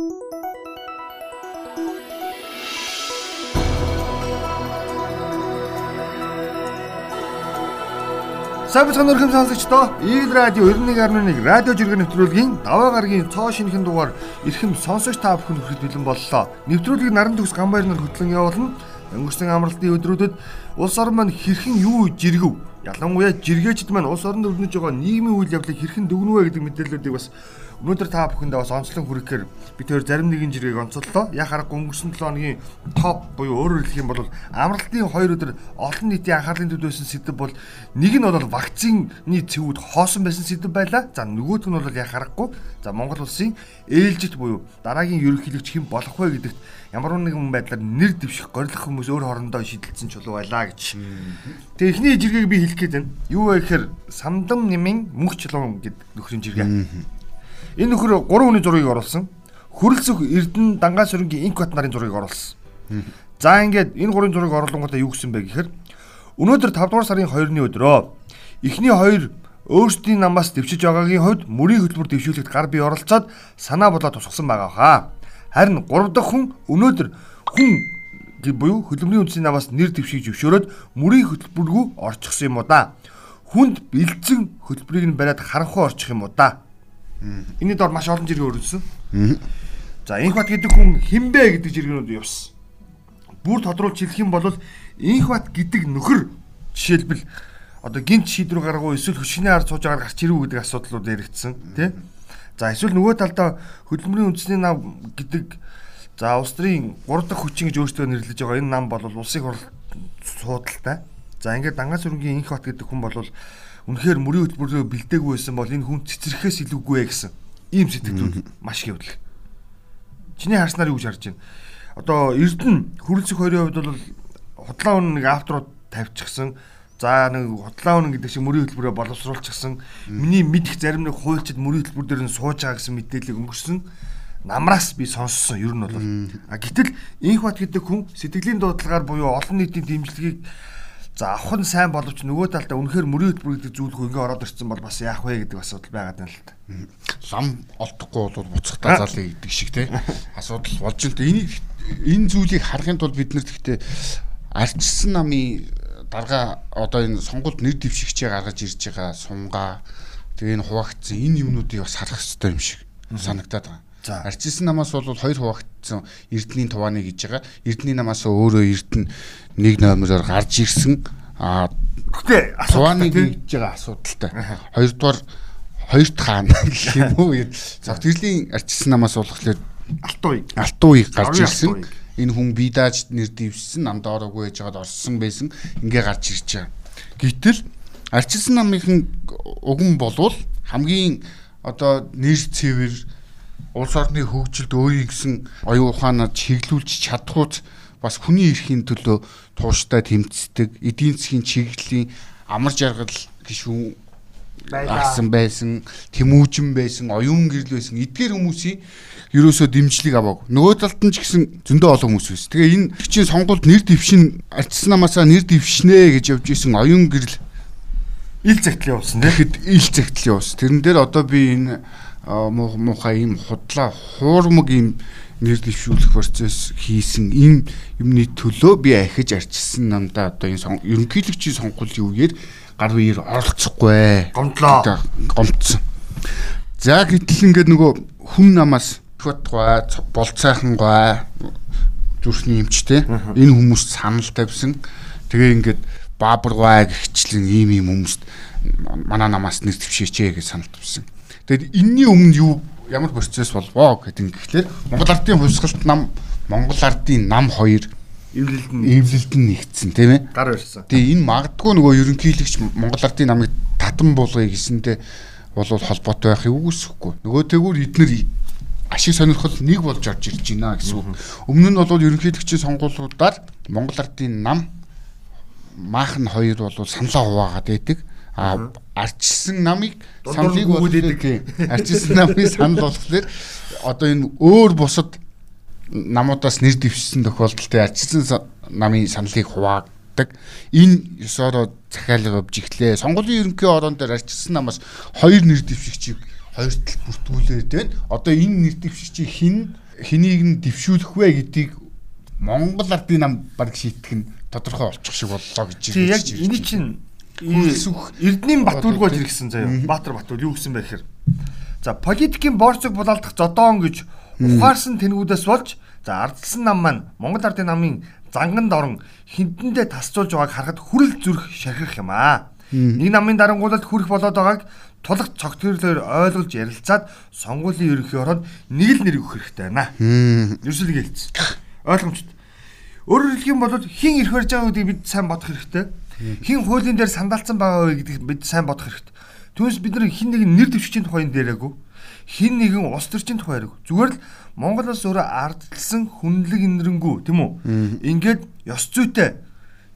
Сайн бацхан өрхөм сонсогчдоо Игэл радио 91.1 радио жиргэн нэвтрүүлгийн даваа гарагийн цоо шинэхэн дугаар эрхэм сонсогч та бүхэнд хүрэхэд бэлэн боллоо. Нэвтрүүлгийг наран төгс гамбайр нар хөтлөн явуулна. Өнгөрсөн амралтын өдрүүдэд улс орн маань хэрхэн юу жиргэв? Ялангуяа жиргээчд маань улс орнд өрнөж байгаа нийгмийн үйл явдлыг хэрхэн дүгнвэ гэдэг мэдээллүүдийг бас Өнөөдөр та бүхэндээ бас онцлог хүрэхээр бид хоёр зарим нэгэн жиргэг онцоллоо. Яг харахгүй өнгөрсөн 7 хоногийн топ буюу өөрөөр хэлэх юм бол амралтын 2 өдөр олон нийтийн анхаарлын төвд байсан сэдв бол нэг нь бол вакцины цэвүүд хоосон байсан сэдв байлаа. За нөгөөх нь бол яг харахгүй. За Монгол улсын ээлжит буюу дараагийн ерөнхийлөгч хэн болох вэ гэдэгт ямар нэгэн байдлаар нэр дэвших горилох хүмүүс өөр хоорондоо шийдэлцэн чулуу байлаа гэж. Тэгээ эхний жиргэг би хэлэх гээд байна. Юу вэ гэхээр самдам нэмийн мөнх чулуун гэдэг нөхрийн жиргээ. Энэ нөхөр 3 хүний зургийг оруулсан. Хүрэлцэх Эрдэнэ Дангаа сүрэнгийн инк бат нарын зургийг оруулсан. За ингээд энэ гурван зургийг оруулангуудаа юу гэсэн бэ гэхээр өнөөдөр 5 дугаар сарын 2-ны өдрөө эхний хоёр өөрсдийн намаас дэвшиж байгаагийн хувьд мөрийн хөтөлбөр дэвшүүлэхэд гар бие оролцоод санаа бодлоо тусгасан байгаа хаа. Харин 3 дахь хүн өнөөдөр хүн буюу хөдөлмөрийн үндэсний намаас нэр дэвшиж зөвшөөрөөд мөрийн хөтөлбөргүй орчихсон юм уу да. Хүнд бэлдсэн хөтөлбөрийг нь бариад харанхуй орчих юм уу да. Энэний дор маш олон жиргээ өрнөсөн. За Инхбат гэдэг хүн хинбэ гэдэг жиргэнүүд явсан. Бүр тодруулж хэлэх юм бол Инхбат гэдэг нөхөр жишээлбэл одоо гинт шийдвэр гаргуу эсвэл хөшгөний ард сууж байгаа гарч ирүү гэдэг асуудлууд яригдсан тий. За эсвэл нөгөө талдаа хөдөлмөрийн үндэсний нам гэдэг за улс төрийн 3 дахь хүчин гэж өөртөө нэрлэж байгаа энэ нам бол улсын хурал суудалтай. За ингээд Дангаас өрнгийн Инхбат гэдэг хүн бол үнэхээр мөрийн хөтөлбөрөө бэлдээгүй байсан бол энэ хүн цэцэрэхээс илүүгүй ээ гэсэн ийм сэтгэлүүд маш их явдал. Чиний харснаар юу гэж харж байна? Одоо Эрдэнэ хүрэлцэх хоёрын хувьд бол худлаа үнэ нэг авторууд тавьчихсан. За нэг худлаа үнэ гэдэг шиг мөрийн хөтөлбөрөө боловсруулчихсан. Миний мэдих зарим нэг хуульчид мөрийн хөтөлбөр дээр нь сууж байгаа гэсэн мэдээллийг өнгөрсөн намраас би сонссон ер нь бол. А гэтэл инх бат гэдэг хүн сэтгэлийн дуудлагаар буюу олон нийтийн дэмжлэгийг За авах нь сайн боловч нөгөө талдаа үнэхээр мөрийн хөтөлбөр гэдэг зүйл хөө ингээ ороод ирсэн бол бас яах вэ гэдэг асуудал байгаад байна л та. Лам олдохгүй бол буцахтаа залын гэдэг шиг те асуудал болж л энэ энэ зүйлийг харахын тулд бид нэр гэхдээ арчсан намын дарга одоо энэ сонгуульд нэр дэвшигчээ гаргаж ирж байгаа сумгаа тэгээ энэ хуваагдсан энэ юмнуудыг бас харах хэрэгтэй юм шиг санагдаад байгаа. За арчилсан намаас бол хоёр хуваагдсан Эрдэнийн тувааны гэж байгаа. Эрдэнийн намаас өөрөө Эрдэнэ нэг номероор гарч ирсэн. А гэтээ тувааны гэж байгаа асуудалтай. Хоёрдугаар хоёр дахь хаана гэх юм уу. Завтгэрлийн арчилсан намаас болохоор Алтууй. Алтууй гарч ирсэн. Энэ хүн бие дааж нэр дэвшсэн намд ороогүй байж байгаад орсон байсан. Ингээ гарч ирж байгаа. Гэтэл арчилсан намынхан уган болвол хамгийн одоо нэр цэвэр улс орны хөгжилд өөрийн гэсэн оюун ухаанаа чиглүүлж чадхууц бас хүний эрхийн төлөө тууштай тэмцдэг эдийн засгийн чиглэлийн амар жаргал гişүүн байсан байсан тэмүүжин байсан оюун гэрэл байсан эдгээр хүмүүсийн ерөөсөө дэмжлэг аваагүй. Нөгөө талд нь ч гэсэн зөндөө олон хүмүүс байсан. Тэгээ энэ чинь сонгуульд нэр дэвшин альцсан намаасаа нэр дэвшнэ гэж явж исэн оюун гэрэл ил загтал явуулсан. Тэгэхэд ил загтал явуулсан. Тэрэн дээр одоо би энэ муухай ийм худлаа хуурмаг ийм нэр дэвшүүлэх процесс хийсэн энэ юмны төлөө би ахиж арчилсан намдаа одоо энэ ерөнхийлөгчийн сонгуулийн үеэр гар биеэр оролцохгүй гомдлоо гомдсон. За гэтэл ингээд нөгөө хүн намаас хөтгой болцайхан гой зүрхний эмчтэй энэ хүмүүс санал тавьсан. Тэгээ ингээд баабар гой гихчлэн ийм ийм хүмүүст манай намаас нэр дэвшээчээ гэж санал тавьсан. Тэгэд энэний өмнө юу ямар процесс болвоо гэдэг нь гэхлээр Монгол ардын хувьсгалт нам Монгол ардын нам хоёр эвлэлд нь эвлэлд нь нэгдсэн тийм ээ. Гар барьсан. Тэгээ энэ магадгүй нөгөө ерөнхийлөгч Монгол ардын намыг татан болгоё гэсэндээ бол холбоотой байхыг үгүйсэхгүй. Нөгөө тэгвэр эднэр ашиг сонирхол нэг болж орж ирж байна гэсэн үг. Өмнө нь бол ерөнхийлөгчийн сонгуулиудаар Монгол ардын нам маахан хоёр бол саналаа хуваагаад байдаг. А арчилсан намыг саналыг болгох арчилсан намыг санал болгохлоор одоо энэ өөр бусад намуудаас нэр дэвшсэн тохиолдолд арчилсан намын саналыг хуваадаг. Энэ ёсороо захиалга явж ихлээ. Сонгуулийн ерөнхий орон дээр арчилсан намаас хоёр нэр дэвшигчийг хоёр тал бүртгүүлээд байна. Одоо энэ нэр дэвшигчийг хин хэнийг нь дэвшүүлэх вэ гэдгийг Монгол ардын нам баг шийтгэх нь тодорхой олчих шиг боллоо гэж тий яг энэ чинь Хүрсүх. Эрдэнийн Батүлгөөд иргсэн заяа. Баатар Батүл юу гэсэн бэ гэхээр за политикийн борцог булаалдах зодоон гэж ухаарсан тэнгүүдээс болж за ардсан нам маань Монгол ардын намын занганд орон хинтэндээ тасцуулж байгааг харахад хүрэл зүрх шархих юм аа. Нэг намын дарангуулалд хүрэх болоод байгааг тулах цогтөрлөөр ойлгуулж ярилцаад сонгуулийн ерөнхий ороод нэг л нэр өгөх хэрэгтэй байна. Ерөөсөө хэлсэн. Ойлгомжтой. Өөрөөр хэлэх юм бол хин ирэх барьж байгаа гэдгийг бид сайн бодох хэрэгтэй хин хуулийн дээр сандалцсан байгаа вэ гэдгийг бид сайн бодох хэрэгтэй. Түүнээс бид нар хин нэгэн нэр дэвшигчийн тухайн дээрээгүй хин нэгэн улс төрчийн тухай яриаг. Зүгээр л Монгол улс өөрөө ардталсан хүнлэг инэрэнгүү тийм үү? Ингээд ёс зүйтэй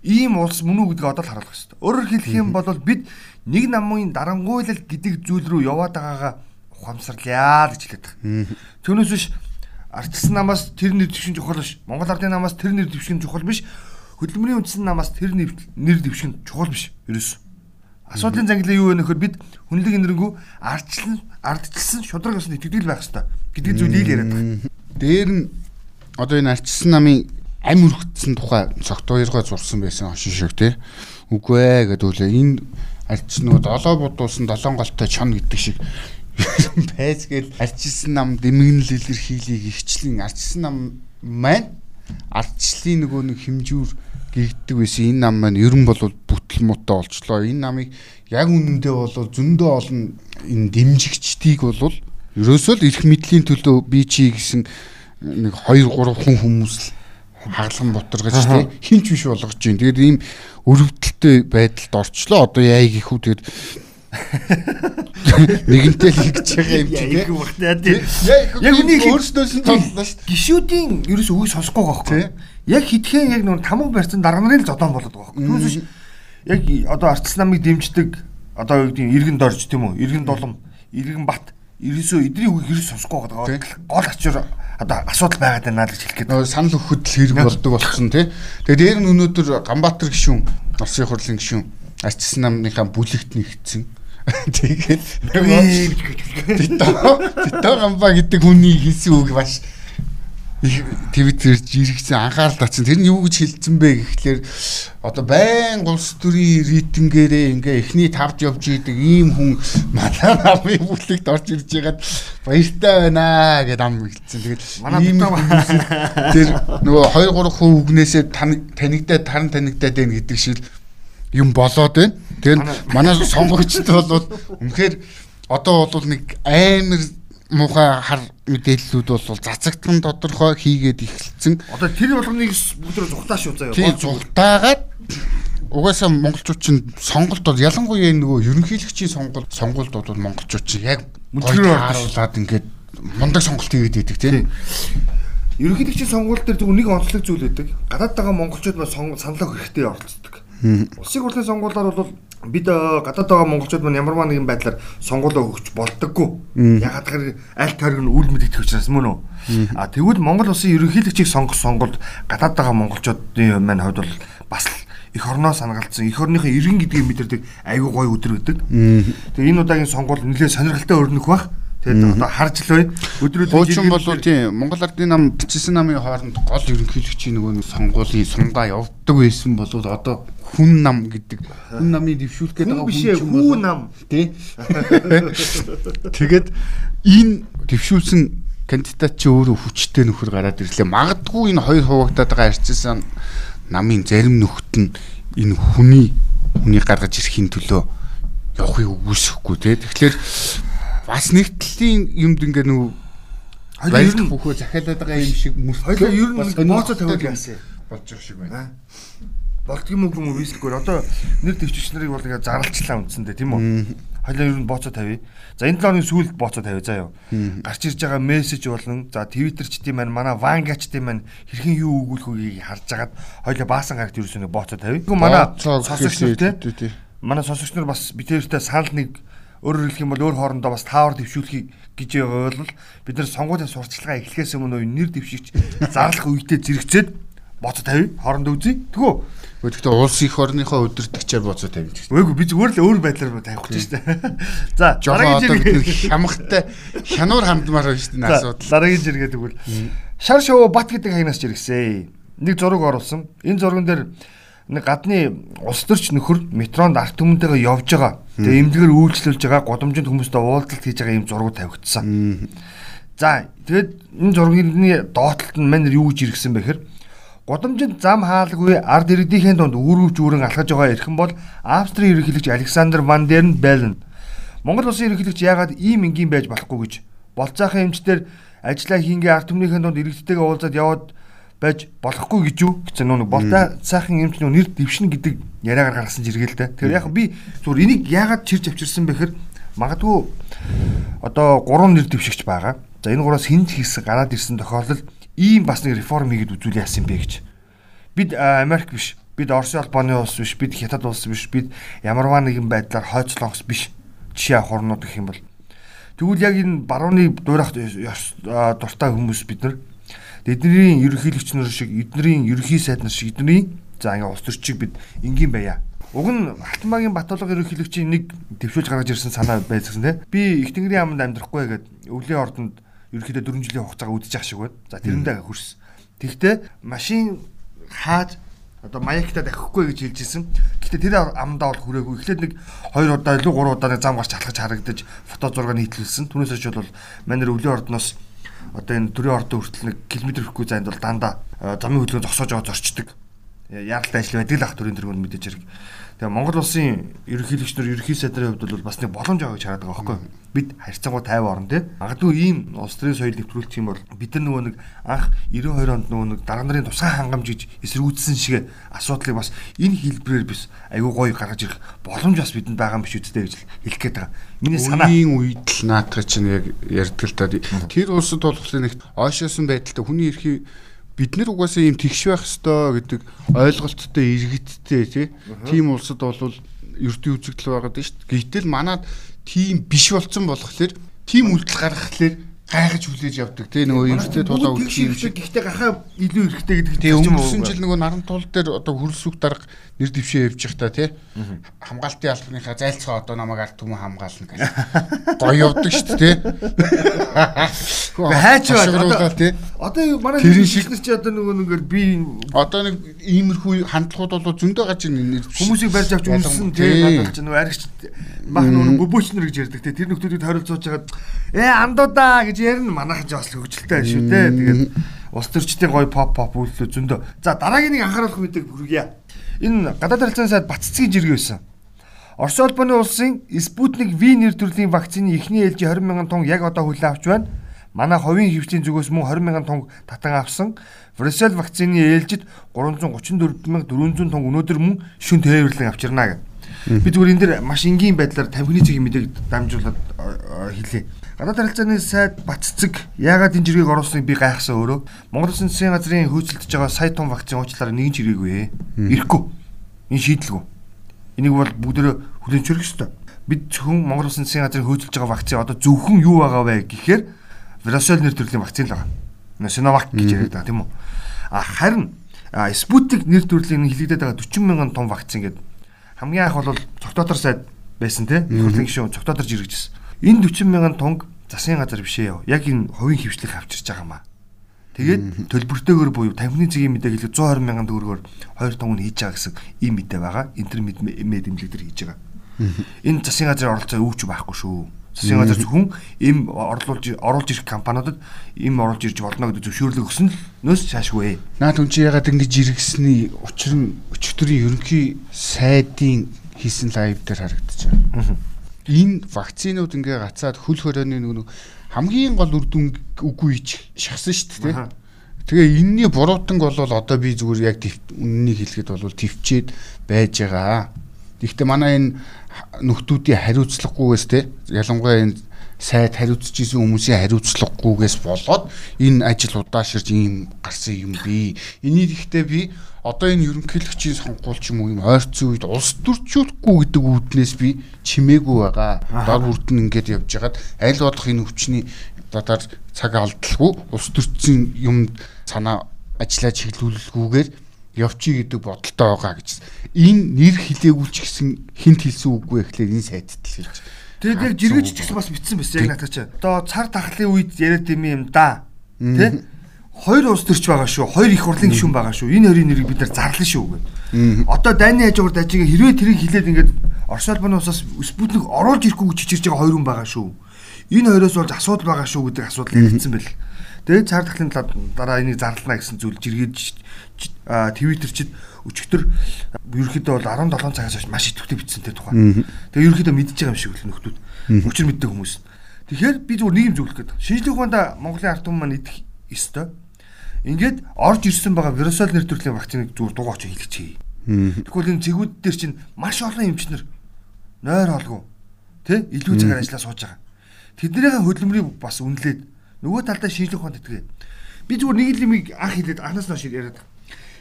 ийм улс мөн үү гэдгийг одоо л харуулах хэрэгтэй. Өөрөөр хэлэх юм бол бид нэг намын дарангуйлал гэдэг зүйл рүү яваад байгаагаа ухамсарлаа гэж хэлээд байгаа. Түүнээс биш ардсан намаас тэр нэр дэвшин чухал биш. Монгол ардын намаас тэр нэр дэвшин чухал биш хөдөлмөрийн үндсэн намаас тэр нэр дэвших нь чухал биш ерөөс. Асуудлын зангилаа юу вэ нөхөр бид хүнлэг энэрнгүү ардчлан ардчилсан шудраг ёсны итгэдэг байх хэрэгтэй гэдэг зүйлийг яриад байгаа. Дээр нь одоо энэ ардчилсан намын ам өргөцсөн тухай цогт хоёргоо зурсан байсан хошин шиг тий. Үгүй ээ гэдэг үлээ энэ ардчнууд олоо будуулсан долоон голтой чон гэдэг шиг байц гээл ардчилсан нам дэмэгнэл илэрхийлийг ихчлэн ардчилсан нам маань ардчлалын нөгөө нэг хэмжүүр гэгддэг байсан энэ нам маань ерөн бол бүтэл муутай олчлоо. Энэ намыг яг үнэндээ бол зөндөө олон энэ дэмжигчдийг бол ерөөсөө л эрх мэдлийн төлөө би чи гэсэн нэг 2 3 хүн хүмүүс л хаглан бутаргаж тий хинч биш болгож чинь. Тэгээд ийм өрөвдөлтөй байдалд орчлоо. Одоо яа гэх үү тэгээд нэгэнтэй л хийж байгаа юм чи яг багтаа тий. Яг үнийг өөрсдөөс нь толлоо шүү. Гишүүдийн ерөөс үгийг сонсохгүй байхгүй. Яг хитгэн яг нүн тамга барьсан дарга нарын л зодон болоод байгаа байхгүй. Түүнээс яг одоо арчс намыг дэмждэг одоо юу гэдэг иргэн дорж тийм үү? Иргэн долом, иргэн бат ерөөсөө эдний үгийг ерөөс сонсохгүй байгаа. Гол ачаар одоо асуудал байгаад байна гэж хэлэх гээд. Санал өгөхөд л хэрэг болдог болсон тий. Тэгээд дээр нь өнөөдөр Ганбаатар гишүүн, Орсын хурлын гишүүн арчс намныхаа бүлэгт нэгдсэн Тэгээд Тито Тито гамба гэдэг хүний хэлсэн үг маш Твиттер жиргсэн анхаарал татсан. Тэр нь юу гэж хэлсэн бэ гэхлээр одоо байн улс төрийн рейтингээрээ ингээ эхний тавд явж идэг ийм хүн манай намын бүлэгт орж ирж байгаад баяртай байна гэд ам хэлсэн. Тэгээд манай тэр нөгөө 2 3 хүн үгнээсээ танигдаад таран танигдаад байна гэдэг шиг юм болоод байна. Тэгэхээр манай сонгогчд бол үнэхээр одоо бол нэг амар муухай хар мэдээллүүд бол цацагтан тодорхой хийгээд эхэлсэн. Одоо тэр болгоныг бүгд зүхтаа шүү заяа. Тийм зүхтаагаад угаасаа монголчууд чинь сонголт бол ялангуяа нөгөө ерөнхийлөгчийн сонголт сонголт бол монголчууд чинь яг мөлгөр харуулад ингээд мундаг сонголт хийгээд идэг тийм. Ерөнхийлөгчийн сонголт дээр зөвхөн нэг онцлог зүйл өгдөг. Гадаад байгаа монголчууд маань санал өгөх хэрэгтэй оролцдог. Улсын хурлын сонгуулиар бол бид гадаад байгаа монголчууд маань ямарваа нэгэн байдлаар сонгуулаа өгч болдоггүй. Ягаад гэхээр аль тойрог нь үл мэдэгдэх учраас мөн үү? А тэгвэл Монгол улсын ерөнхийлөгчийг сонгох сонгуульд гадаад байгаа монголчуудын маань хувьд бол бас эх орноо санагалцсан эх орныхоо иргэн гэдгийг мэдэрдэг айгүй гой өдөр гэдэг. Тэгээ энэ удаагийн сонгуул нэлээд сонирхолтой өрнөх бах. Тэгээд одоо харж л бай. Өдрүүд хуучин бол тийм Монгол Ардын нам бичсэн намын хооронд гол ерөнхийлөгчийн нөгөө нэг сонгуулийн сундаа явдаг байсан бол одоо хүн нам гэдэг хүн намыг дэвшүүлэх гэдэг байгаа хүн чинь хүн нам тий. Тэгээд энэ дэвшүүлсэн кандидат чи өөрөө хүчтэй нөхөр гараад ирлээ. Магадгүй энэ хоёр хуваагдаад байгаа арчсан намын зарим нөхөд нь энэ хүний хүний гаргаж ирэхин төлөө явахыг үгүйсэхгүй тий. Тэгэхээр бас нэг талын юмд ингээ нүү баярлах бүхөө захиалаад байгаа юм шиг мөртлөө ер нь моцо тавиад яасан болж байгаа шиг байна. Болдгийм үг юм уу вискгээр одоо нэр дэвчч нарыг бол ингээ зарлчлаа үндсэндээ тийм үү? Хойлоо ер нь боцоо тавья. За энэ 7 оны сүүлд боцоо тавья заа юу. Гарч ирж байгаа мессеж болон за тийм маань манай тийм маань хэрхэн юу өгүүлэх үгийг харж агаад хойлоо баасан гарагт ерөөсөө боцоо тавья. Гэхдээ манай сонсогч нар тийм манай сонсогч нар бас битээртэй санал нэг Өөрөөр хэлэх юм бол өөр хоорондоо бас таавар дэвшүүлэхийг гэж ойлвол бид нар сонгуулийн сурталчилгаа эхлэхээс өмнө нэр дэвшигч зарлах үедээ зэрэгцээд боцо тавь хоорондоо үзье. Тэгвэл Гэхдээ улс их орныхоо өдөртөгчээр боцоо тавьж. Үгүй би зүгээр л өөр байдлаар тавих гэж байна. За дараагийн жиргээ хямхтай хянуур хандмаар байна шүү дээ асуудал. Дараагийн жиргээ тэгвэл шар шоу бат гэдэг хаягнаас жиргсэн. Нэг зураг оруулсан. Энэ зурган дээр нэг гадны улс төрч нөхөр метронд арт түмэнтэйгээ явж байгаа. Тэгээ эмнэлгээр үйлчлүүлж байгаа годомжинд хүмүүстэй уулзалт хийж байгаа юм зураг тавигдсан. За тэгээд энэ зургийн доотлолт нь манер юу гэж иргсэн бэхэр Годомжинд зам хаалгүй ард иргэдийн дунд үүрүүч үүрэн алхаж байгаа эрхэн бол Австрийн ерөнхийлөгч Александр Ван Дерн Бэлэн. Монгол улсын ерөнхийлөгч яагаад ийм энгийн байж болохгүй гэж болцоохон эмчтэр ажиллаа хийнгээ ард түмнийхэн дунд иргэдтэйгээ уулзаад яваад байж болохгүй гэж юу гэсэн нүг болтой сайхан эмч нөө нэр дэвшин гэдэг яриагаар гаргасан жиргэлтэй. Тэгэхээр яг би зүгээр энийг яагаад чирж авчирсан бэхэр магадгүй одоо гурван нэр дэвшигч байгаа. За энэ гураас хинж хийсэн гараад ирсэн тохиолдолд ийм бас нэг реформ хийгээд үзүүл яасан бэ гэж. Бид Америк биш. Бид Оросын албаны улс биш. Бид Хятад улс биш. Бид ямарваа нэгэн байдлаар хойцлонгос биш. Жишээ авах орнууд гэх юм бол. Тэгвэл яг энэ барууны дуурайх дуртай хүмүүс бид нар эднэрийн ерөнхийлөгч нар шиг эднэрийн ерөнхий сайд нар шиг эднэрийн за ингээ улс төрчийг бид энгийн байя. Уг нь Алтанбаагийн Батулга ерөнхийлөгчийн нэг төвшүүлж гаргаж ирсэн санаа байсан те. Би их тэнгэрийн аманд амьдрахгүй гэдэг өвлийн ордонд ерөнхийдөө 4 жилийн хугацаага үдчих шиг байна. За тэрэндээ хүрсэн. Тэгтээ машин хааж одоо маягтаа дахихгүй гэж хэлжсэн. Гэхдээ тэр амдаа бол хүрээгүй. Эхлээд нэг 2 удаа илүү 3 удаа зам гарч алхаж харагдаж фото зураг нийтлүүлсэн. Түүнээс хойш бол манай өвлийн ордноос одоо энэ төрийн ордон хүртэл нэг километр ихгүй зайд бол дандаа замын хөдөлгөөн зогсоож байгаа зорчдөг. Яралтай ажил байдаг л ах төрийн дөрөнд мэдээж хэрэг. Тэгээ Монгол улсын ерөнхийлөгч нар ерөнхий сайдрын хувьд бол бас нэг боломж аваа гэж хараад байгаа байхгүй? Бид харьцангуй 50 орн тий. Магадгүй ийм улс төрийн соёл нэвтрүүлэх юм бол бид нар нөгөө нэг анх 92 онд нөгөө нэг дарга нарын тусгай хангамж гэж эсэргүүцсэн шиг асуудлыг бас энэ хэлбэрээр bis айгүй гоё гаргаж ирэх боломж бас бидэнд байгаа юм биш үстэй гэж хэлэх гээд байгаа. Миний санаа үеийн үед л наатах чинь яг ярьдаг л та. Тэр улсад болохоор нэг ойшоосон байдалтай хүний эрхийг бид нар угаасаа ийм тэгш байх ёстой гэдэг ойлголттой иргэдтэй тий. Тийм улсад бол ердийн үзэгдэл байгаад шүү дээ. Гэтэл манад тийм биш болцсон болохоор тийм үйлдэл гаргахлаар гайхаж хүлээж явдаг. Тий нөгөө ерөнхийдөө тулаа үлдэх юм шиг. Гэхдээ гахаа илүү эрхтэй гэдэг тийм өнгөрсөн жил нөгөө наран тул дээр одоо хөрөлсөг дарга нэр дэвшээ явж явах та тий хамгаалтын албаныхаа зайлцгаа одоо намайг ард түмэн хамгаална гэж гоё явдаг шүү дээ тий. Хайч байна тий. Одоо манай шилнэр чи одоо нөгөө нэгээр би одоо нэг иймэрхүү хандлагууд бол зөндөө гаж нэр хүмүүсийг барьж авч үнсэн тий. надад ч нөгөө аригч мах нөгөө бөбөөчнөр гэж ярьдаг тий тэр нөхдүүдийг тойролцоож хагаад ээ андуудаа гэж ярина манайхан ч бас хөвгөлтэй шүү дээ. Тэгээд улс төрчдийн гоё pop pop үйлдэл зөндөө. За дараагийн нэг анхааруулах мэдээг хүргье. Энэ гадаад харилцааны сайд Баццгийн жиргээ байсан. Орос улбаны улсын Спутник V нэр төрлийн вакцины эхний ээлжийн 20 мянган тонн яг одоо хүлээн авч байна. Манай ховын хөвчлийн зүгээс мөн 20 мянган тонн татан авсан. Брюссел вакцины ээлжид 334 мянга 400 тонн өнөөдөр мөн шүн тээвэрлэн авчирна гэх. Би зүгээр энэ дэр маш энгийн байдлаар тамхины цэгийн мэдээг дамжуулаад хэлье. Гадаад харилцааны сайд Батцэг яагаад энэ жиргэг оруулсныг би гайхсан өөрөө. Монгол Улсын засгийн газрын хөөцөлдөж байгаа сая тонн вакцины уучлаараа нэгэн жиргээгүй ээ. Ирэхгүй. Энэ шийдэлгүй. Энийг бол бүгдөө зөвшөөрөх ёстой. Бид зөвхөн Монгол Улсын засгийн газрын хөөцөлж байгаа вакцины одоо зөвхөн юу байгаа вэ гэхээр Веросол нэр төрлийн вакцины л байгаа. Синовак гэж яриад байгаа тийм үү? А харин Спутник нэр төрлийн хилэгдээд байгаа 40 мянган тонн вакцин гэдэг хамгийн анх бол цогтоотор сайд байсан тийм. Хөрлөн гишүүн цогтооторж иргэжсэн. Энэ 40 мянган тонг засгийн газар бишээ яв. Яг энэ хувийн хөвчлийг авчирч байгаа маа. Тэгээд төлбөртэйгээр буюу тамхины цэгийн мэдээ хэлээ 120 мянган төгрөгөөр 2 тоног хийж байгаа гэсэн ийм мэдээ байгаа. Интернет мэд имлэг төр хийж байгаа. Энэ засгийн газрын оролцоо өвч байхгүй шүү. Засгийн газар зөвхөн им орлуулж оруулж ирэх компаниудад им оруулж ирж болно гэдэг зөвшөөрлөг өгсөн л нөөс шаашгүй. Наад хүн чи ягаад ингэж иргэсний учир нь өчтөрийн ерөнхий сайдын хийсэн лайв дээр харагдаж байгаа энэ вакцинууд ингээ гацаад хөл хорионы нэг хамгийн гол үр дүн үгүй шахсан шүү дээ. Тэгээ энэний буруутанг бол одоо би зүгээр яг үннийг хэлэхэд бол төвчээд байж байгаа. Гэхдээ манай энэ нөхдүүдийн хариуцлагагүйгээс те ялангуяа энэ сайд хариуцж исэн хүмүүсийн хариуцлагагүйгээс болоод энэ ажил удааширж ийм гарсан юм би. Энийг ихтэй би одоо энэ ерөнхийлөгчийн сонгуул ч юм уу юм ойрцсон үед улс төрчүүлэхгүй гэдэг үүднээс би чимээгүй байгаа. Дор бүрдэн ингээд явж хагаад аль болох энэ өвчний дадаар цаг алдалгүй улс төрчсөн юм санаа ажиллаа чиглүүлэлгүйгээр явчих гэдэг бодолтой байгаа гэж. Энэ нэр хилээгүй ч гэсэн хинт хэлсэн үггүй гэхлээр энэ сайтд л хэлж. Тэгээд яг жиргэж ч гэсэн бас битсэн байсан яг надад чи. Одоо цар тахлын үед яриад юм юм да. Тэ? Хоёр улс төрч байгаа шүү. Хоёр их хурлын гишүүн байгаа шүү. Энэ хоёрын нэрийг бид нар зарлаа шүү гэдэг. Одоо дайны хажуугаар дажига хэрвээ тэрийг хилээд ингээд Орос улбаны усаас Спутник оруулж ирэхгүй гэж чичирж байгаа хоёр хүн байгаа шүү. Энэ хоёроос болж асуудал байгаа шүү гэдэг асуудал яригдсан байл. Тэгээд цар тахлын дараа энийг зарлана гэсэн зүйл жиргэж твиттерчд өчигдөр ерөөхдөө бол 17 цагаас хойш маш идэвхтэй бичсэн тэр тухай. Тэгээ ерөөхдөө мэдчихэж байгаа юм шиг л нөхдүүд. Өчир мэддэг хүмүүс. Тэгэхээр би зүгээр нэг юм зөвлөх гээд. Шинжлэх ухаанд Монголын ард түмэн маань идэх ёстой. Ингээд орж ирсэн байгаа вирусол нэр төрлийн вакциныг зүгээр дугаач хийлгэчихье. Тэгвэл энэ цэгүүд дээр чинь маш олон эмчнэр нойр холгүй тэ илүү цагаар ажиллаа сууж байгаа. Тэднийхээ хөдөлмөрийг бас үнэлээд нөгөө талдаа шинжлэх ухаанд итгэ. Би зүгээр нэг л юмыг анх хэлээд анхаас нь яриад.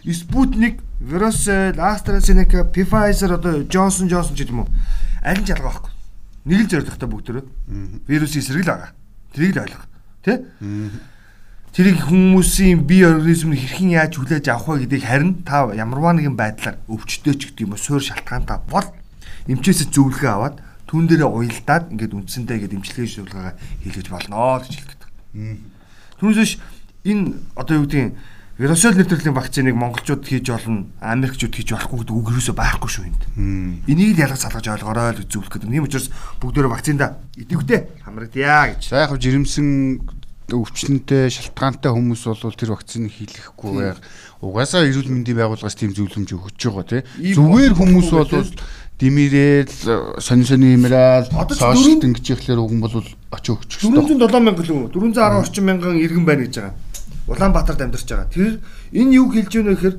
Спутник, Virocell, AstraZeneca, Pfizer одоо Johnson Johnson ч юм уу. Аль нь жалгаа байхгүй. Нэг л зорилготой бүгдөө. Вирус эсрэг л байгаа. Тэрийг л ойлгох. Тэ? Тэрийг хүмүүсийн бие организм хэрхэн яаж хүлээж авах вэ гэдгийг харин та ямарваа нэгэн байдлаар өвчтөө ч гэдэг юм уу суур шалтгаантай бол эмчээсээ зөвлөгөө аваад түн дээрээ уялдаад ингээд үндсэндээ ингээд эмчилгээ шуулгаагаа хийлгэж болно гэж хэлдэг. Түүнээс биш энэ одоо юу гэдгийг Вирусол нэр төрлийн вакциныг монголчууд хийж болно, Америкчууд хийж болохгүй гэдэг үг юусоо байхгүй шүү энд. Энийг л ялгаж салгаж ойлгоорой л зөвлөх гэдэг. Тийм учраас бүгдөө вакцинда идэвхтэй хамрагдъя гэж. За яг жирэмсэн өвчнөнтэй шалтгаантай хүмүүс бол тэр вакцины хийлгэхгүй байг. Угаасаа эрүүл мэндийн байгууллагаас тийм зөвлөмж өгч байгаа тийм. Зүгээр хүмүүс бол димирээл сонин сонин имэрээл сошиалт ингэж ихлээр үгэн бол очиж өгч. 407 мянга л 410 орчим мянган иргэн байна гэж байгаа. Улаанбаатарт амьдарч байгаа. Тэр энэ юу хэлж вэ гэхээр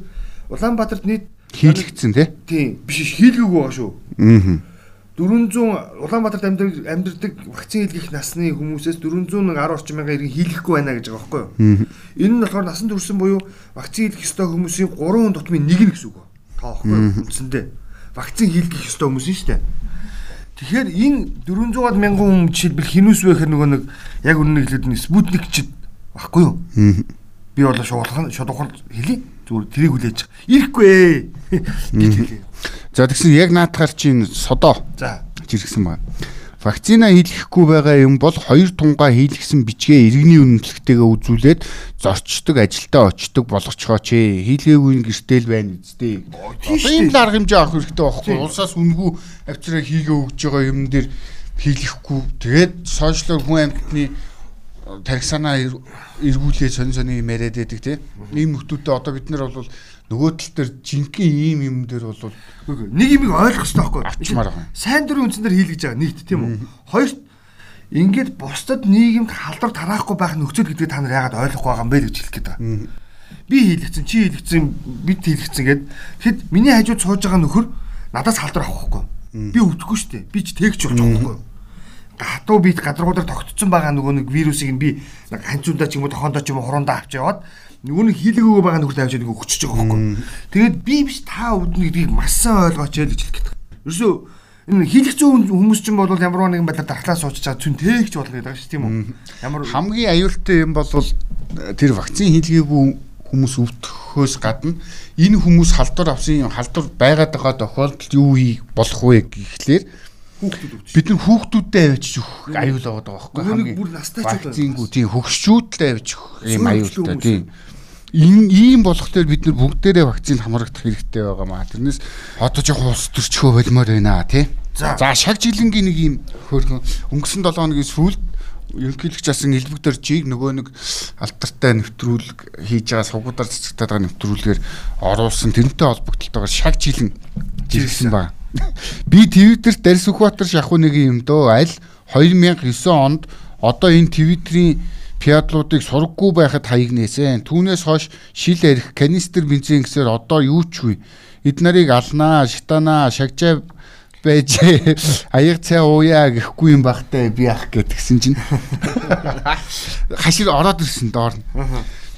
Улаанбаатарт нийт хийлэгдсэн тий? Тийм биш хийлгээгүй байгаа шүү. Аа. 400 Улаанбаатарт амьдар амьдардаг вакцин хийлгэх насны хүмүүсээс 410 орчим мянган иргэн хийлгэхгүй байна гэж байгаа байхгүй юу? Энэ нь болохоор насан туршсан буюу вакцин хийлгэх ёстой хүмүүсийн 3 дутмын нэг нь гэсэн үг. Таа байхгүй юу? Үндсэндээ вакцин хийлгэх ёстой хүмүүс нь шүү дээ. Тэгэхээр энэ 400-аад мянган хүн жишээлбэл хинүүс вэ гэхээр нөгөө нэг яг үнэн хэлээд нь Спутник чид Баггүй юу? Би бол шуулхан шодухал хэлий. Зүгээр тэрийг хүлээж. Ирэхгүй ээ. гэж хэлээ. За тэгсэн яг наатахаар чинь содоо. За жиргсэн байна. Вакцина хийлгэхгүй байгаа юм бол хоёр тунгаа хийлгсэн бичгээ иргэний үнэлгээтэйгээ үзүүлээд зорчдог ажилдаа очдог болгочгооч ээ. Хийлгээгүй гэртэл байна үстэй. Одоо ийм л арга хэмжээ авах хэрэгтэй байхгүй. Улсаас үнгүй авчраа хийгээ өгж байгаа юм дээр хийлгэхгүй. Тэгээд сошиалор хүн амьтны тархисанаа эргүүлээ сонь сони юм яриад байдаг тийм. Ийм нөхдүүдтэй одоо бид нар бол нөгөө тал дээр жинхэнэ ийм юм дээр бол нэг юмыг ойлгох хэрэгтэй байхгүй. Ачмаар байна. Сайн дурын үндсээр хийлгэж байгаа нийт тийм үү. Хоёрт ингээд бусдад нийгэмд халдвар тараахгүй байх нөхцөл гэдгийг та нар яагаад ойлгохгүй байгаа юм бэ гэж хэлэх гээд байгаа. Би хийлгэсэн, чи хийлгэсэн, бид хийлгэсэн гэд тэгэхэд миний хажууд сууж байгаа нөхөр надаас халдвар авахгүй. Би өвдөхгүй шүү дээ. Би ч тэгч болж байгаа байхгүй хатуу бит гадаргуудаар тогтцсон байгаа нөгөө нэг вирусыг нь би ханцундаа ч юм уу тохоондоо ч юм уу хуруундаа авч яваад нөгөө нэг хийлгөөгөө байгаа нөхөрт авчиж нөгөө өчөж байгаа байхгүй. Тэгээд би биш та өвднө гэдгийг маш сайн ойлгооч яа гэж хэлэх гэдэг. Ерөөсөө энэ хийлгэх зүүн хүмүүс ч юм бол ямар нэгэн байдлаар дархлаа сууч чад зүн тээгч болно гэдэг шүү тийм үү? Ямар хамгийн аюултай юм бол тэр вакцин хийлгээгүй хүмүүс өвдөхөөс гадна энэ хүмүүс халдвар авсан халдвар байгаад байгаа тохиолдолд юу хийх болох вэ гэхлээр хүүхдүүд өвч. Бид нар хүүхдүүдтэй авчиж өгөх аюул байгаа байхгүй хамгийн бүр настай ч байна. Тийм хүүхчүүдтэй авчиж өгөх юм аюултай тийм. Ийм ийм болохоор бид нар бүгдээрээ вакцины хамрагдах хэрэгтэй байгаа маа. Тэрнээс одоо жоохон улс төрчхөө болмоор байна тий. За шаг жилэнгийн нэг ийм хөөрхөн өнгөрсөн 7 хоногийн сүүлд ерөнхийлөгч асан элбэгдэрчийг нөгөө нэг алтартай нэвтрүүлэг хийж байгаа сувгуудаар цэцэгтэй байгаа нэвтрүүлгээр оруулсан тэрнтэй холбогдлолтойгоор шаг жилэн жиргсэн байна Би Твиттерт Дарс Сүхбаатар шахуу нэг юм дөө аль 2009 онд одоо энэ Твиттерийн пиадлуудыг сургаггүй байхад хаягнээсэн. Түүнээс хойш шил арих канистр бензин гэсээр одоо юу ч вэ? Эд нарыг алнаа, шатанаа, шагжаа байж аяг цай ууя гэхгүй юм бахтай би ах гэтгсэн чинь хашир ороод ирсэн доор нь.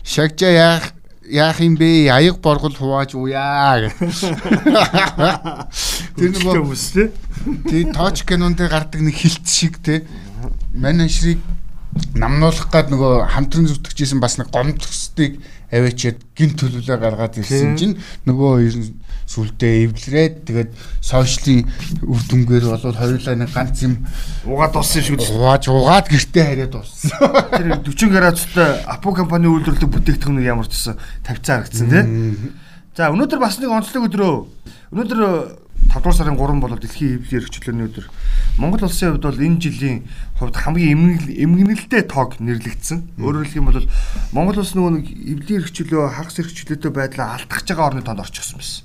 Шагжаа яах яах юм бэ? Аяг боргол хувааж уяа гэх. Тэр нөгөө хүмүүс тий. Тий тооч кинон дээр гардаг нэг хилт шиг тий. Манай ширийг намнуулах гад нөгөө хамтран зүтгэжсэн бас нэг гомдсдыг аваачаад гин төлөвлөө гаргаад ирсэн чинь нөгөө хоёр нь сүлдээ эвлэрээд тэгээд сошиалын үр дүнгээр болоод хоёулаа нэг ганц юм угаад дууссан шүү дээ. угааж угаад гэртээ хариад дууссан. Тэр 40 градустай Апо компани үйлдвэрлэдэг бүтээгдэхүүн ямар ч гэсэн тавьцаа харагдсан тийм. За өнөөдөр бас нэг онцлог өдрөө. Өнөөдөр 5 дугаар сарын 3 бол дэлхийн хэвлэлийн эрхчлөөний өдөр. Монгол улсын хувьд бол энэ жилийн хувьд хамгийн эмгэнэлтэй тоог нэрлэгдсэн. Өөрөөр хэлэх юм бол Монгол улс нөгөө нэг хэвлэлийн эрхчлөө хагас эрхчлөөтэй байдлаа алдах байгаа орны тоонд орчихсон байсан.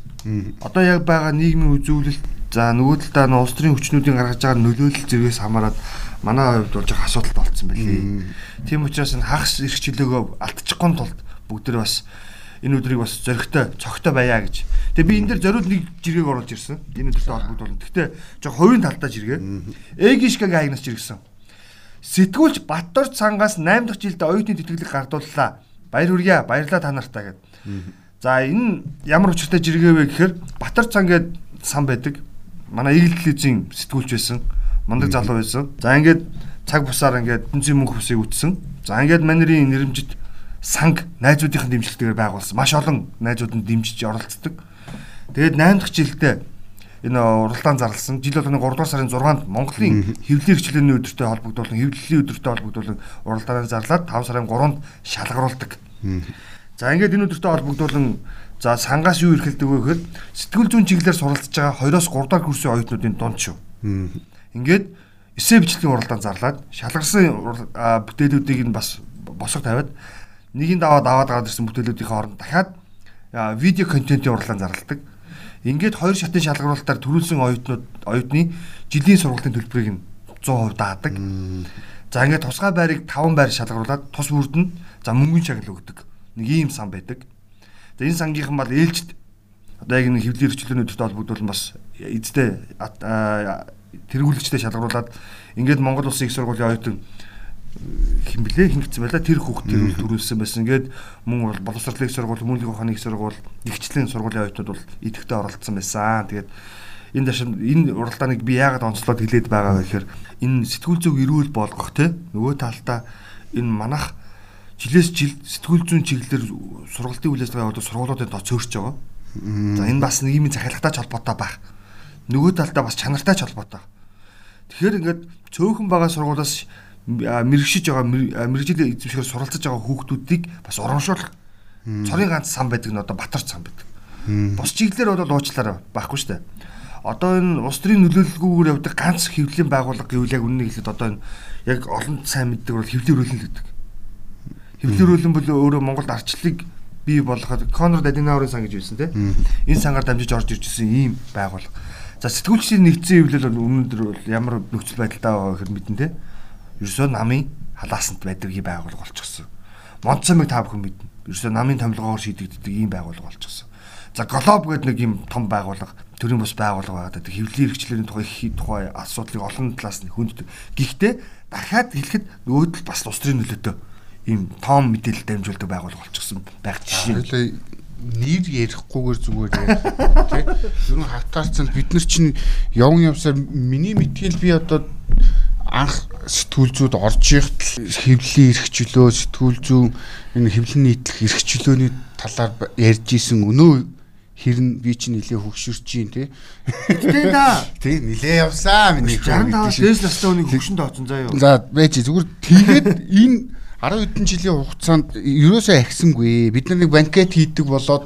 Одоо яг байгаа нийгмийн үзүүлэлт за нөгөө талдаа улс төрийн хүчнүүдийн гаргаж байгаа нөлөөлөл зэрэгс хамаарат манай хувьд болж байгаа асуудалт болцсон байлээ. Тийм учраас энэ хагас эрхчлөөгөө алдчихгүй тулд бүгд бас энэ өдрийг бас зөрөгтэй цогтой байя гэж. Тэгээ би энэ дэр зориуд нэг жиргэг оруулж ирсэн. Энэ өдөртэй холбогдуулна. Гэхдээ жоо хувийн талдаа жиргээ. Эгишкагийн агнаас жиргсэн. Сэтгүүлч Баттор цангаас 8 дахь жилдээ оюутны тэтгэлэг гардууллаа. Баяр хүргье. Баярлалаа та нартаа гэд. За энэ ямар учиртай жиргээ вэ гэхээр Батар цан гээд сан байдаг. Манай Игэл телевизийн сэтгүүлч байсан. Мундаг залуу байсан. За ингээд цаг бусаар ингээд үнцгийн мөнгө хүсийг үтсэн. За ингээд манерийн нэрэмжит санг найзуудын дэмжлэгтэйгээр байгуулсан. Маш олон найзууд нь дэмжиж оролцдог. Тэгээд 8 дахь жилдээ энэ уралдаан зарласан. Жил болгоны 3 дугаар сарын 6-нд Монголын хэвлэлийн хөгжлийн өдөртэй холбогдуулан хэвлэлийн өдөртэй холбогдуулан уралдаанаа зарлаад 5 сарын 3-нд шалгаруулдаг. За ингээд энэ өдөртэй холбогдуулан за сангаас юу эрхэлдэг вэ гэхээр сэтгэл зүйн чиглэлээр суралцж байгаа 2-оос 3 дахь курсын оюутнуудын дунд шүү. Ингээд эсээ бичлэгийн уралдаан зарлаад шалгарсан бүтээлүүдийг нь бас босго тавиад нэгийг даваад аваад гараад ирсэн бүтээлүүдийн хооронд дахиад видео контентын уралдаан зарладаг. Ингээд хоёр шатны шалгаруулалтаар төрүүлсэн оюутнууд оюутны жилийн сургалтын төлбөрийг нь 100% даадаг. За ингээд тусгай байрыг 5 байр шалгаруулад тус бүрд нь за мөнгөний шагнал өгдөг. Нэг ийм сан байдаг. За энэ сангийнхан бол ээлжид одоо яг нэг хөвлийн эрхчлөөнүүдтэй холбогдуулан бас эзтэй тэргүүлэгчтэй шалгаруулад ингээд Монгол улсын их сургуулийн оюутан хин блэ хингцсэн байла тэр хүүхдийг төрүүлсэн байсан. Ингээд мөн бол боловсролын сургууль, мөнлөг ухааны сургууль, нэгчлэн сургуулийн оюутнууд бол идэвхтэй оролцсон байсан. Тэгээд энэ дэш энэ уралдааныг би яагаад онцлоод хэлээд байгаа вэ гэхээр энэ сэтгүүл зүг эрүүл болгох те нөгөө талдаа энэ манах жилээс жил сэтгүүл зүйн чиглэлээр сургалтын хүлээж байгаа одоо сургуулиудын тоо цөөрч байгаа. За энэ бас нэг юм захиалгатай ч холбоотой байх. Нөгөө талдаа бас чанартай холбоотой. Тэгэхээр ингээд цөөхөн байгаа сургуулиас мэрэгшиж байгаа мэрэгжил эзэмшгээр суралцж байгаа хүүхдүүдийг бас урамшуулах цорын ганц сан байдаг нь одоо Батарч сан байдаг. Бус чиглэлээр бол уучлаарай байхгүй шүү дээ. Одоо энэ улс төрийн нөлөөлөлгүйгээр явдаг ганц хэвлэлийн байгууллага гэвэл яг үннийг хэлэхэд одоо энэ яг олон сайн мэддэг бол хэвлэл рүүлэн гэдэг. Хэвлэл рүүлэн бол өөрөө Монголд арчлыг бий болгоход Конрад Аденауэрын сан гэж байсан тийм. Энэ сангаар дамжиж орж ирж ирсэн ийм байгууллага. За сэтгүүлчдийн нэгдсэн хэвлэл бол өмнөдөр бол ямар нөхцөл байдалтай байгаа гэхээр мэдэн тийм ерөөсөө намын халаасанд байдаг ийм байгууллага болчихсон. Монцомыг та бүхэн мэднэ. Ерөөсөө намын томилгоор шийдэгддэг ийм байгууллага болчихсон. За глоб гэдэг нэг ийм том байгууллага төрийн бус байгууллага байгаа. Тэр хэвлэлийн хэрэгчлэрийн тухай их тухай асуудлыг олон талаас нь хүнддэг. Гэхдээ дахиад хэлэхэд өөдөл бас улс төрийн нөлөөтэй ийм том мэдээлэл дамжуулдаг байгууллага болчихсон байх жишээ нэр ярихгүйгээр зүгээр ярих тий. Ер нь хавтаарцсан бид нар чинь явн явсаар миний мэдхийл би одоо анх сэтгүүлзүүд орж ихт хэвлэлийн эрхчлөө сэтгүүлзүү энэ хэвлэн нийтлэх эрхчлөөний талаар ярьж исэн өнөө хэрн би чинь нилээ хөгшөрч чинь тий. Тэ да. Тий нилээ явсаа миний 65 дээс настай хүнийг хөгшөнд оцсон заа юу. За байж зүгээр тэгээд энэ 10 хэдэн жилийн хугацаанд ерөөсөө ахисангүй. Бид нар нэг банкет хийдэг болоод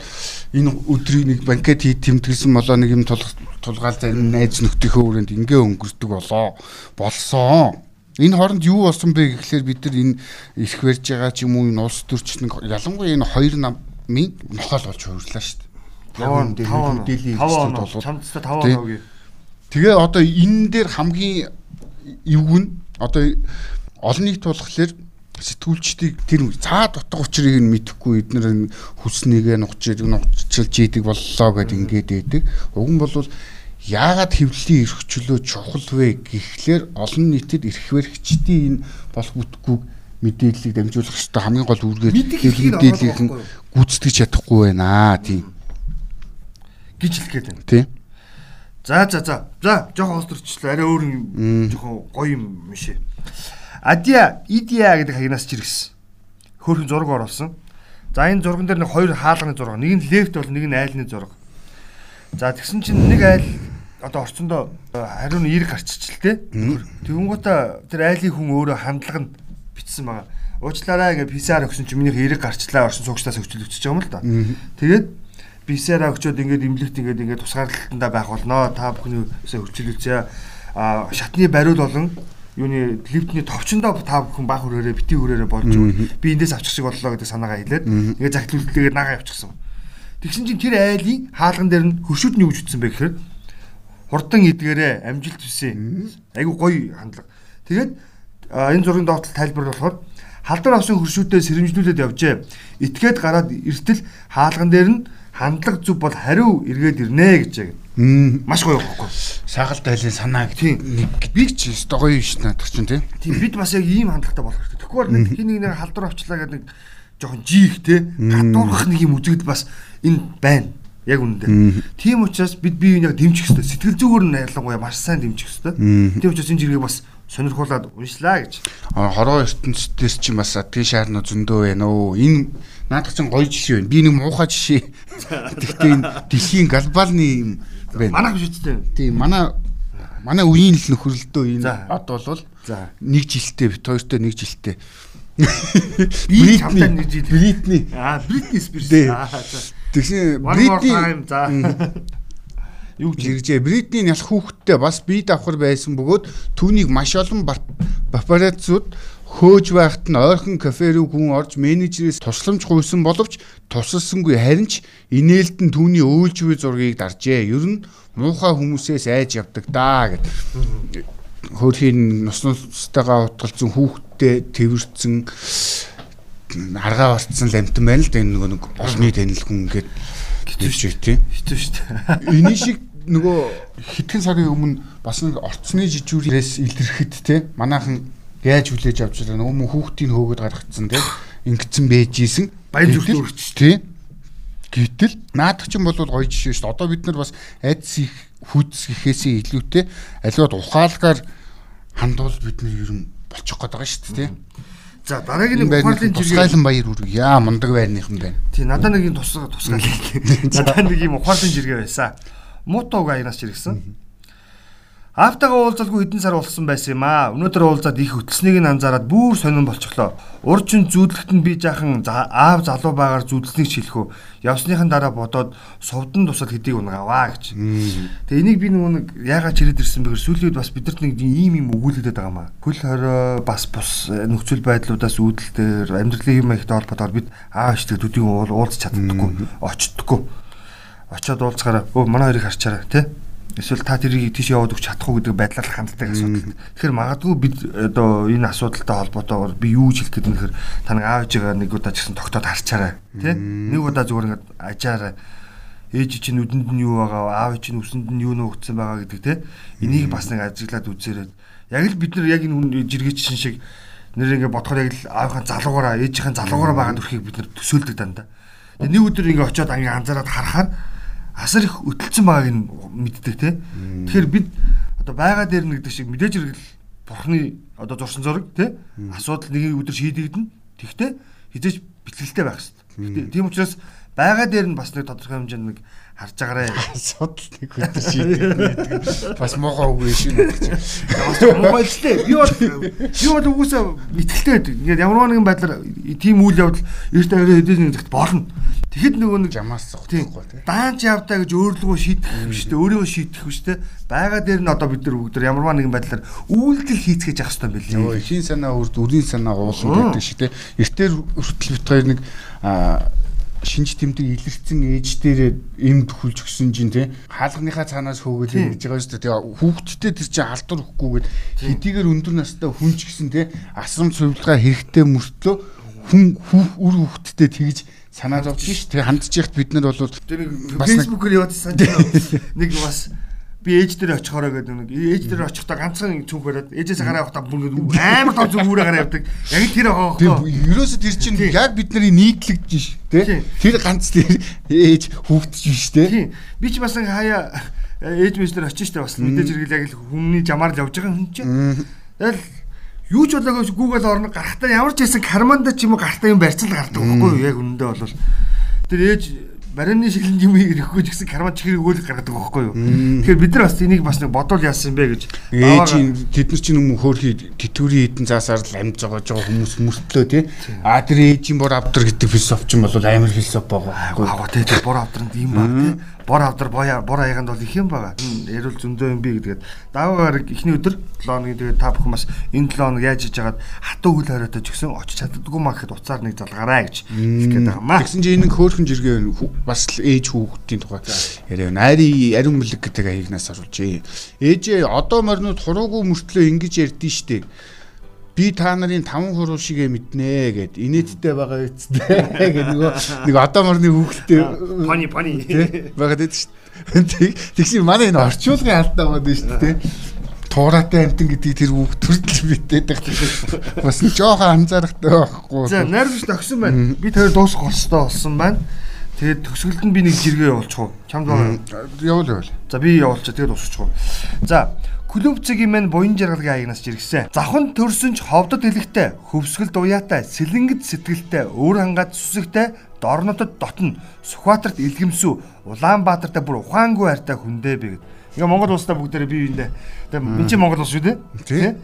энэ өдрийг нэг банкет хий тэмдэглэсэн болоо нэг юм тулгаал зарим найз нөхдийнхөө өрөөнд ингээ өнгөрдөг болоо. Болсон. Энэ хооронд юу болсон бэ гэхлээр бид нар энэ их барьж байгаа ч юм уу энэ улс төрч нэг ялангуяа энэ хоёр намын нохол болж хөөрлөө шүү дээ. Яг энэ мэдээллийн хэрэгцээд болоод чамдстай 5 оноо гээ. Тэгээ одоо энэ дээр хамгийн эвгүн одоо олон нийт болохоор сэтгүүлчдийг тэр цаад утга учирыг нь мэдэхгүй эдгээр хүснийгээ нухчиж нухчилж идэг боллоо гэд ингээд байдаг. Уг нь бол яагаад хэвлэлийн эрх чөлөө чухал вэ гэхлээр олон нийтэд эрх баригчдын энэ болох бүтггүй мэдээллийг дамжуулах хэрэгтэй хамгийн гол үүргээр мэдээллийг гүйцэтгэж чадахгүй байна тийм гэж хэлгээд байна. Тийм. За за за. За жоохон олдорчлээ. Арай өөр юм жоохон гоё юм шээ. Адия Идиа гэдэг хаягнаас чиргсэн. Хөөрхөн зураг оруулсан. За энэ зурган дээр нэг хоёр хаалганы зураг. Нэг нь лефт бол нэг нь айлны зураг. За тэгсэн чинь нэг айл одоо орчондоо хариу нь эрг гарччихлээ. Тэгэнгүүтээ тэр айлын хүн өөрөө хандлага нь бичсэн байгаа. Уучлаарай ингээ PCR өгсөн чинь минийх эрг гарчлаа орсон суугчдаас өчөж байгаа юм л да. Тэгээд PCR өгчөөд ингээд имлэгт ингээд ингээд тусгаарлалтанда байх болноо. Та бүхний хөвчлөлцөө а шатны бариул болон юуны лифтний товчондоо та бүхэн баг хүрээрээ бити хүрээрээ болж би эндээс авчих шиг боллоо гэдэг санаагаа хэлээд ингээд загтлуултайгаар нагаа явчихсан. Тэгсэн чинь тэр айлын хаалган дээр нь хөршүүд нь юу гэж ütсэн бэ гэхээр хурдан эдгээрээ амжилт хүсэн. Айгу гоё хандлага. Тэгээд энэ зургийн доотлол тайлбар болохоор халдвар авсан хөршүүдэд сэрэмжлүүлээд явжээ. Итгээд гараад эртэл хаалган дээр нь хандлага зүв бол хариу эргээд ирнэ гэж яг. Маш гоё байхгүй. Сагалт айлын санаа гэх нэг би ч өстой гоё биш надад чинь тий. Тийм бид бас яг ийм хандлагатай болох хэрэгтэй. Тэгэхгүй бол нэг хин нэг нэг халдвар авчлаа гэдэг нэг жоохон жиих тий. Гадуурх нэг юм үзэгдэл бас энэ байна. Яг үнэндээ. Тийм учраас бид бие биенийг дэмжих хэрэгтэй. Сэтгэл зүгээр нь ялангуяа маш сайн дэмжих хэрэгтэй. Тийм учраас энэ жиргээ бас сонирхуулаад уншлаа гэж. Хороо ертөнцөөс чинь бас тийм шаарна зөндөө байна өө. Энэ наадах чинь гоё жишээ байна. Би нэг муухай жишээ. Гэхдээ энэ дэлхийн глобалны юм байна. Манайх биш үстэй. Тийм манай манай үеийн л нөхөрлөлтөө энэ од болвол нэг жилдээ бит хоёртой нэг жилдээ. Би хамтаа нэг жил. Бритни. Аа, Бритни Спирс. Тэгсэн Бритни. За. Юу гэж иржээ. Бритни ялах хүүхдтэй бас бие давхар байсан бөгөөд түүнийг маш олон папарацууд хөөж байхад нь ойрхон кафе рүү хүн орж менежерээс тусламж гуйсан боловч тусалсангүй харин ч инээлт нь түүний өөлжвэ зургийг даржээ. Ер нь муухай хүмүүсээс айж явдаг даа гэд. Хөөрхийн нус нустайгаа утгалцсан хүүхдтэй тэрвэрсэн аргаа барцсан ламтан байна л да энэ нөгөө нэг олны танил хүн ингээд хэвчээ тийм. Хэвчээ шүү дээ. Эний шиг нөгөө хитгэн сарын өмнө бас нэг орцны жижүүрээс илэрхэд те манайхан яаж хүлээж авч байгаа нөгөө хүүхдийн хөөгд гаргацсан те ингэсэн бэжсэн баян зүрх өрч тий Гэтэл наадах чинь бол гоё жишээ шүү дээ. Одоо бид нар бас айдс их хүдс гэхээсээ илүүтэй аливаад ухаалгаар хандвал бид нар ер нь болчих гээд байгаа шүү дээ. За дараагийн нэг ухаалын жиргээ тусгайлан баяр үрг яа мундаг байрныхан байна. Тий надад нэг юм тусгай тусгай. Надад нэг юм ухаалын жиргээ байсан. Мутог аянаас жиргсэн. Аавтайгаа уулзалгүй хэдэн сар болсон байсан юм аа. Өнөөдөр уулзаад их хөтлснийг нь анзаараад бүр сонирн болчихлоо. Урчин зүүдлэгт нь би жаахан аав залуу байгаар зүүдлснийг шилхүү. Явсныхан дараа бодоод сувдан тусаад хэдийг унгаваа гэж. Тэгээ энийг би нэг яагаад чирээд ирсэн бэхэр сүүлийн үед бас бидэрт нэг ийм юм өгүүлэгдэт байгаа маа. Хөл хорой бас бус нөхцөл байдлуудаас үүдэлтээр амьдралын юм ихтэй холбоотойгоор бид аав ичдэг төдийн уулзч чаддаггүй, очдоггүй. Очоод уулзахаараа өө манай хоёрыг харчаарай тий Эсвэл та тэрийг тийш яваад өгч чадахгүй гэдэг байдлаар ханддаг асуудал. Тэгэхээр магадгүй бид одоо энэ асуудалтай холбоотойгоор би юу хэлэх гээд нэхэр та нэг аавж байгаа нэг удаа ч гэсэн тогтоод харчаарай. Тэ? Нэг удаа зүгээр ингээд ажаарай. Ээж чинь нүдэнд нь юу байгаа, аав чинь үсэнд нь юу нөөгдсөн байгаа гэдэг тэ. Энийг бас нэг ажиглаад үзээрэй. Яг л бид нар яг энэ жиргээчин шиг нэр ингээд бодохоор яг л аавынхаа залуугаараа ээжийнхээ залуугаараа байгаа дүрхийг бид нар төсөөлдөг дандаа. Тэгээ нэг өдөр ингээд очиод анги анзаараад харахаар асар их өтөлцөн байгааг нь мэддэг те. Тэгэхээр бид одоо байгаа дээр нэгдэг шиг мэдээж хэрэг бурхны одоо зурсан зураг те асуудал нэг өдөр шийдэгдэнэ. Тэгтээ хизээч бэлгэлтэй байх хэрэгтэй. Тийм учраас байгаа дээр нь бас нэг тодорхой хэмжээнд нэг харж агараа. Асуудал нэг өдөр шийдэгдэнэ. Бас муухай үг биш үү гэж. Бас муухай л тээ. Би бол би бол үгүйсээ итгэлтэй байдаг. Ингээд ямар нэгэн байдлаар тийм үйл явдал эрт аваад хэдийн нэгт болно. Тэгэхэд нөгөө нэг жамаас зогтохгүй тий. Даанч явдаа гэж өөрлөгөө шийдэх биш үү? Өөрийгөө шийдэх биш үү? Бага дээр нь одоо бид нар бүгд ямарваа нэгэн байдлаар үйлдэл хийцгээж явах хэрэгтэй байлээ. Нөгөө ихийн санаа үрд үрийн санаа уулан гэдэг шиг тий. Эртээр хүртэл бит хоёр нэг шинж тэмдэг илэрсэн ээж дээр эмд хүлж өгсөн чинь тий хаалганыхаа цаанаас хөөгөл ингэж байгаа шүү дээ. Тэгээ хүүхдтэй тэр чинь халдвар өгөхгүйгээд хэдийгээр өндөр настай хүн ч гэсэн тий асрам цувилгаа хэрэгтэй мөртлөө хүн үр хүүхдтэй тэгж санаа зовж ш. Тэгээ хандж яхад бид нар бол фэйсбүүкээр яваад санаж нэг бас би ээж дээр очихороо гэдэг нэг ээж дээр очихдоо ганцхан цүнх бариад ээжээс гараа явахдаа бүр амар том зүг үүрээ гараа явдаг. Яг тэр хоо. Ерөөсө тэр чинь яг бидний нийтлэгдэж ш. Тэ? Тэр ганц тэр ээж хүүхдч биш тэ. Би ч бас хаяа ээж мэж дээр очиж штэ бас мэдээж хэрэг яг л хүмүүний жамаар л явж байгаа хүн чинь. Тэгэл юу ч болоогүй Google орно гарахтаа ямар ч байсан карманда ч юм уу гартаа юм барьцал гардаг байхгүй яг үнэндээ бол тэр ээж барины шиглэн юм ирэхгүй ч гэсэн карман чихрийг өөлөх гаргадаг байхгүй юу? Тэгэхээр бид нар бас энийг бас нэг бодвол яасан юм бэ гэж ээжийн тэд нар чинь юм хөөрхий тэтгэврийн хідэн цаасаар л амьд байгаа жоо хүмүүс мөртлөө тий. А тэр ээжийн бор авдар гэдэг философ ч юм бол амар философ байгаа аа тий бор авдранд ийм баг тий бор авдар бор аяганд бол их юм байгаа. Ярил зөндөө юм би гэдгээд даваагаар эхний өдөр 7 хоногийн тэгээд та бүхэн бас энэ 7 хоног яаж хийж хагаад хатуу үйл хараатай ч гэсэн очиж чаддгүй маа гэхэд уцаар нэг залгаарай гэж хэлгээд байгаа маа. Тэгсэн чинь энэ хөөхөн жиргээ бас л ээж хүүхдийн тухай яриа. Найри ариун бэлэг гэдэг аягнаас оруулж. Ээжээ одоо морнууд хуруугүй мөртлөө ингэж ярьдэн штеп би та нарын таван хуруу шигээ мэднэ гэд инээдтэй байгаа үсттэй гэх нөгөө нэг одоо морны хүүхэлтэй пани пани байгаад байдаг шүү дээ. Тэгсэн манай энэ орчуулгын алдаа байгаа дээ шүү дээ. Туураатай амтан гэдгийг тэр хүүхд төрдөл мэдээд байгаа. Бас нь жоохон анзаарахтай байхгүй. За найрагч төгсөн байна. Би тэр дуусах болстой болсон байна. Тэгээд төгсгөлд нь би нэг жиргээ явуулчих уу? Чамд. Явуул явуул. За би явуулчих. Тэгээд усчих уу. За Клуб цэгийн мань буян жаргалгийн аягнаас жиргсэн. Завхан төрсөн ч ховдод хэлэхтэй, хөвсгөл дуяатай, сэлэнгэд сэтгэлтэй, өөр хангаад сүсэгтэй, дорнотод дотно, Сүхбаатарт илгэмсүү, Улаанбаатартай бүр ухаангүй хайртай хүндээ би гэд. Ингээ Монгол улстай бүгдээрээ бие биендээ. Тэгээ энэ чинь Монгол улс шүү дээ. Тий.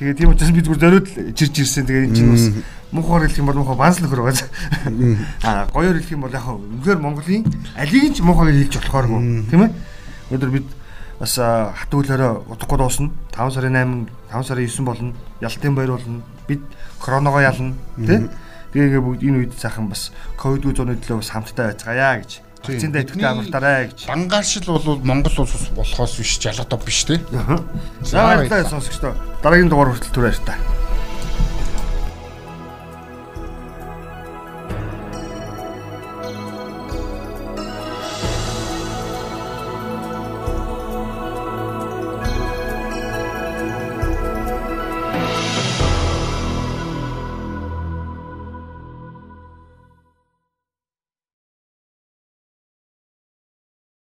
Тэгээ тийм учраас би зүгээр зориуд чирж ирсэн. Тэгээ энэ чинь бас мухаар хэлэх юм бол мухаа банс нөхөр байгаа. Аа гоёор хэлэх юм бол яг үнэхээр Монголын алийг ч мухаар хэлж болохооргүй. Тийм ээ. Өнөөдөр бид бас хатуулаараа удахгүй дуусна. 5 сарын 8, 5 сарын 9 болно. Ялтын баяр болно. Бид коронавигоо ялна, тий? Тэгээ бүгд энэ үед сайхан бас ковид зууны төлөө бас хамтдаа байцгаая гэж. Вакцинд идэвхтэй амралтаарай гэж. Бангаашил бол Монгол улс болохоос биш жалгадав биш тий. За баярлалаа сонсогчдоо. Дараагийн дугаар хүртэл түрээ баяр та.